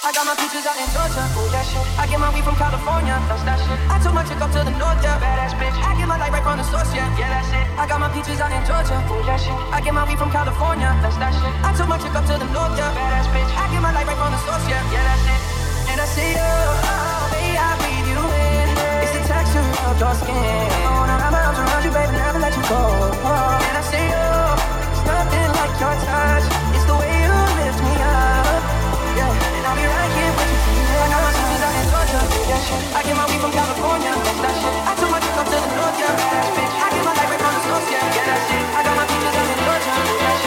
I got my peaches out in Georgia. Oh, yeah, shit. I get my weed from California. That's that shit. I took my chick up to the north, yeah. Badass bitch. I get my light right from the source, yeah. Yeah, that's it. I got my peaches out in Georgia. Oh, yeah, shit. I get my weed from California. That's that shit. I took my chick up to the north, yeah. Badass bitch. I get my light right from the source, yeah. Yeah, that's it. And I see you. Oh, baby, I breathe you in. It's the texture of your skin. I wanna wrap my arms around you, baby, never let you go. Oh, and I see you. It's nothing like your touch. It's the way you lift me up. I got my sisters out in Georgia.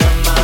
Can't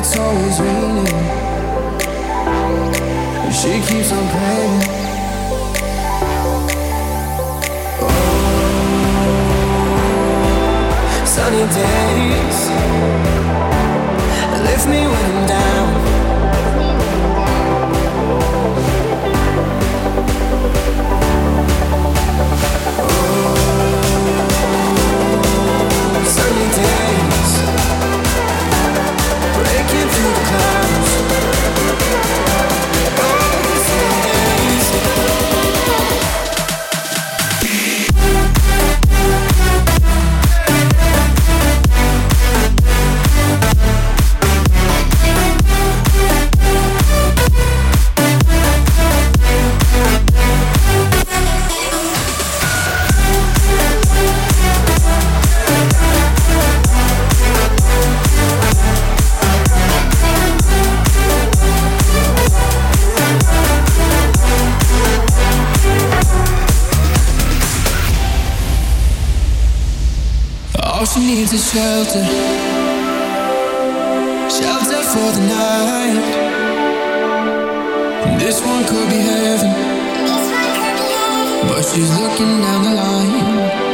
It's always raining, she keeps on praying. Oh. sunny days lift me when I'm down. Needs a shelter, shelter for the night. This one could be heaven, but she's looking down the line.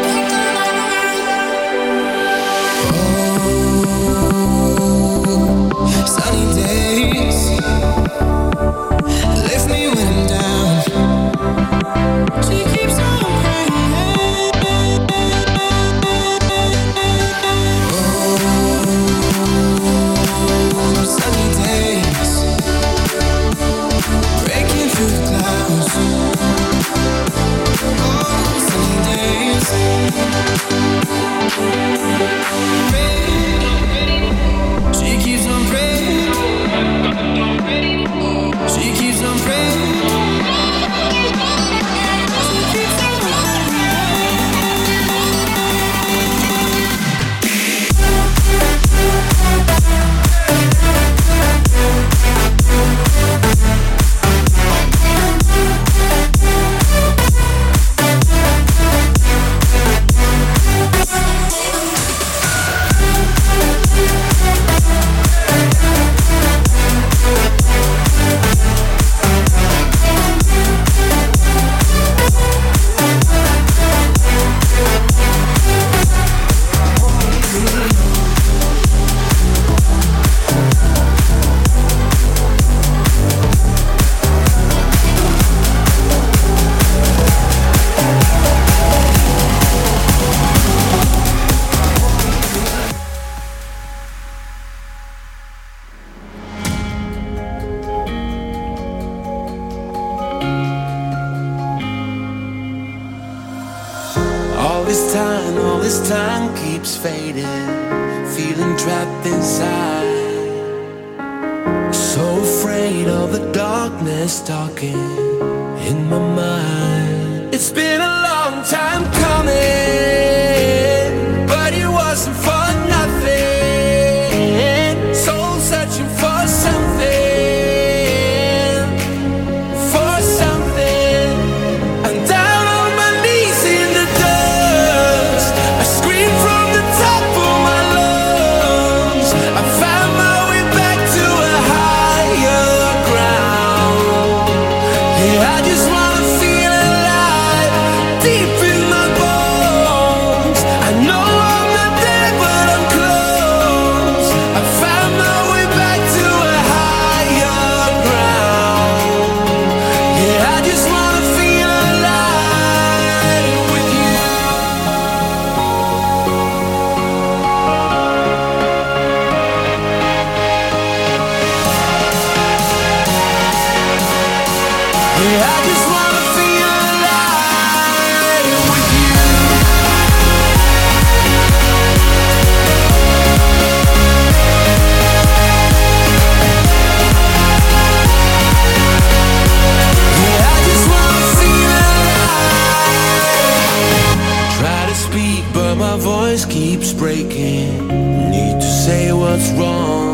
always keeps breaking. Need to say what's wrong.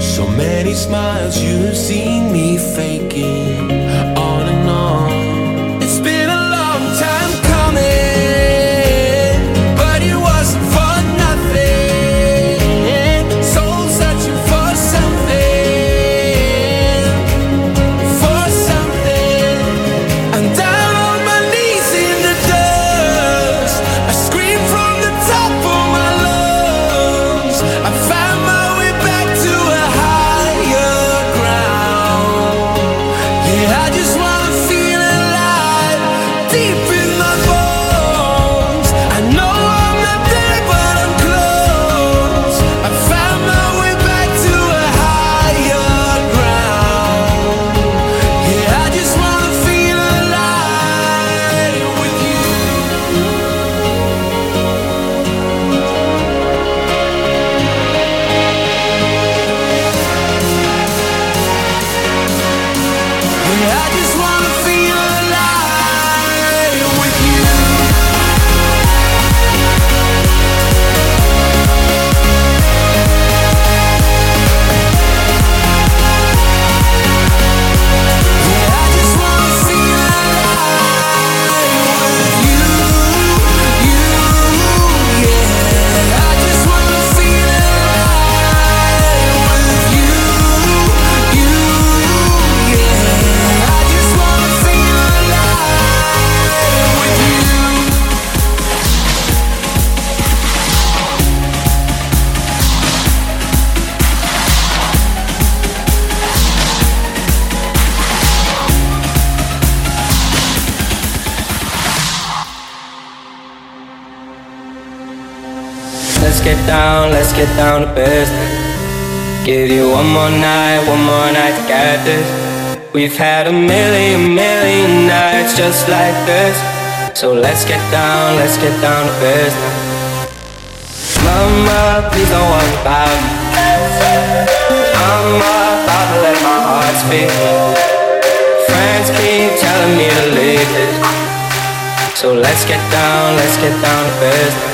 So many smiles you've seen me faking. Get down let's get down to business. Give you one more night, one more night to get this. We've had a million, million nights just like this. So let's get down, let's get down to business. Mama, please don't worry about me. I'm about to let my heart speak. Friends keep telling me to leave. So let's get down, let's get down to business.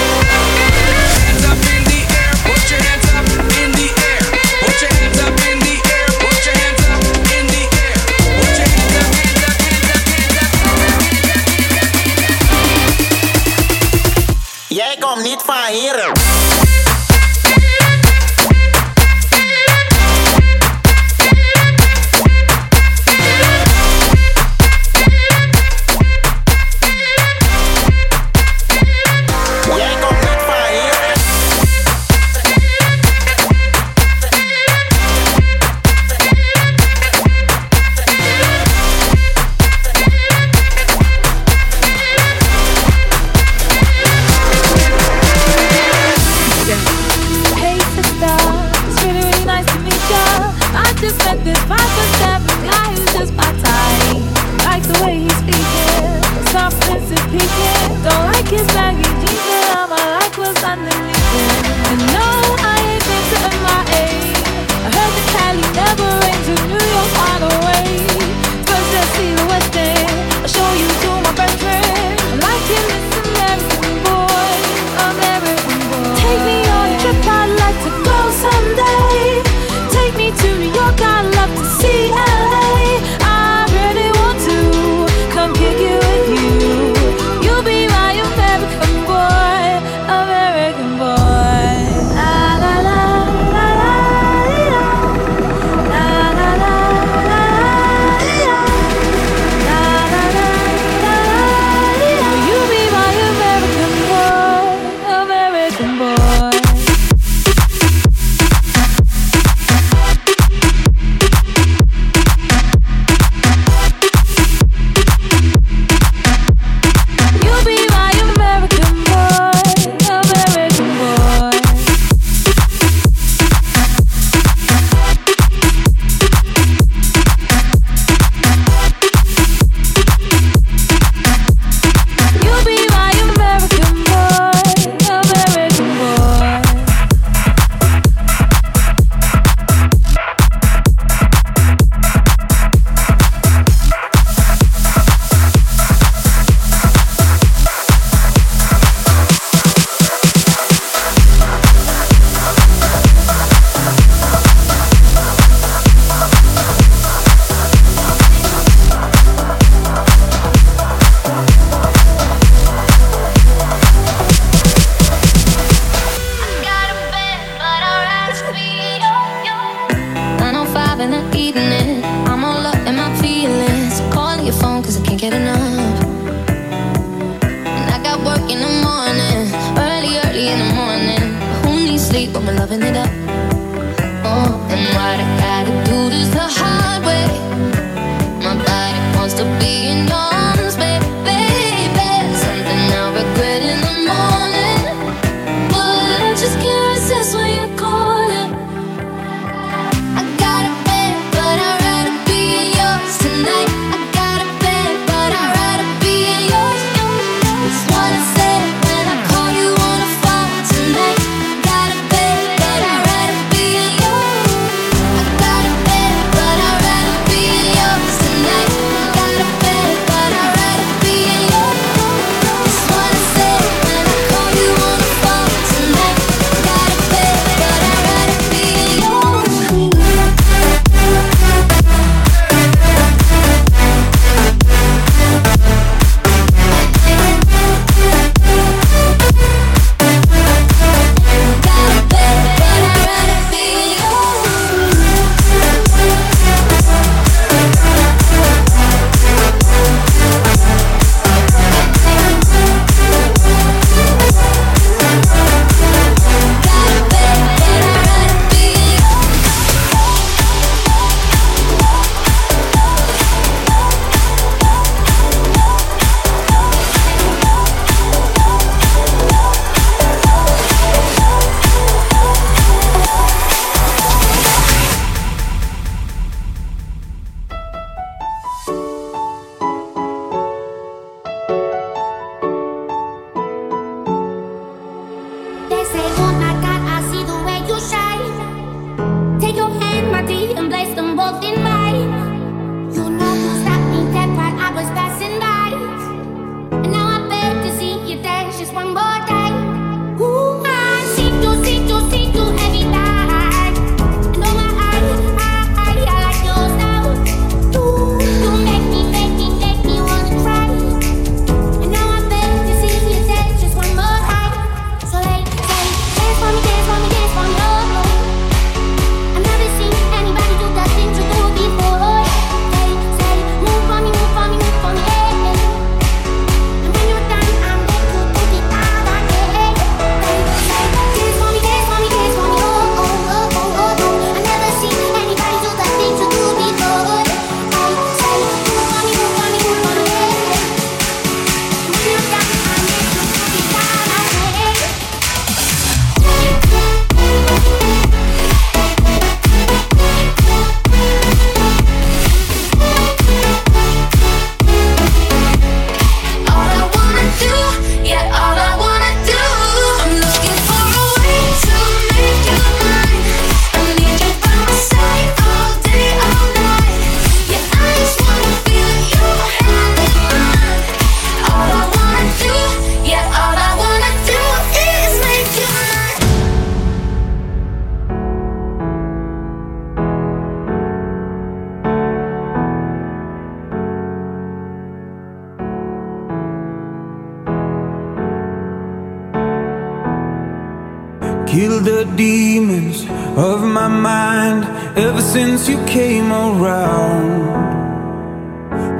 demons of my mind ever since you came around.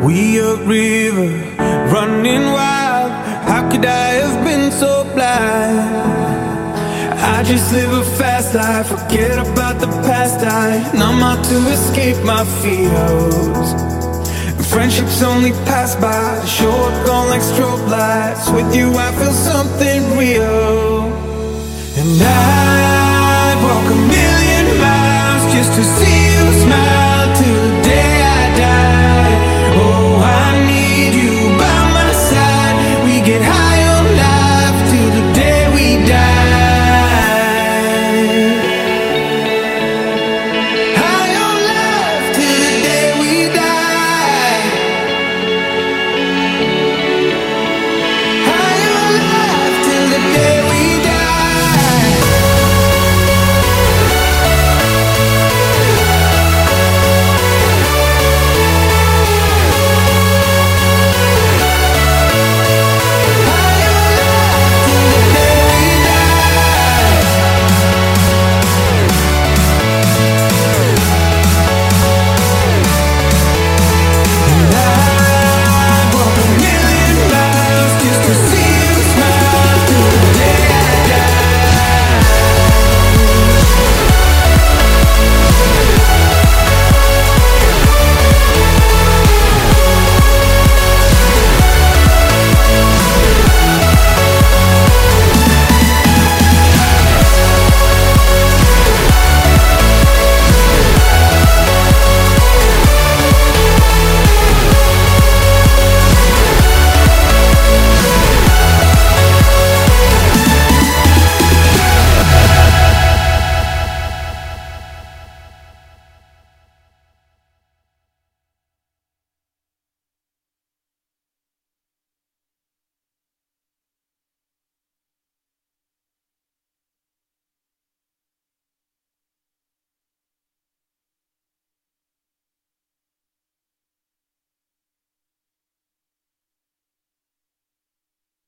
We a river running wild. How could I have been so blind? I just live a fast life, forget about the past. I numb out to escape my fears. Friendships only pass by, short gone like strobe lights. With you, I feel something real, and I to see you smile.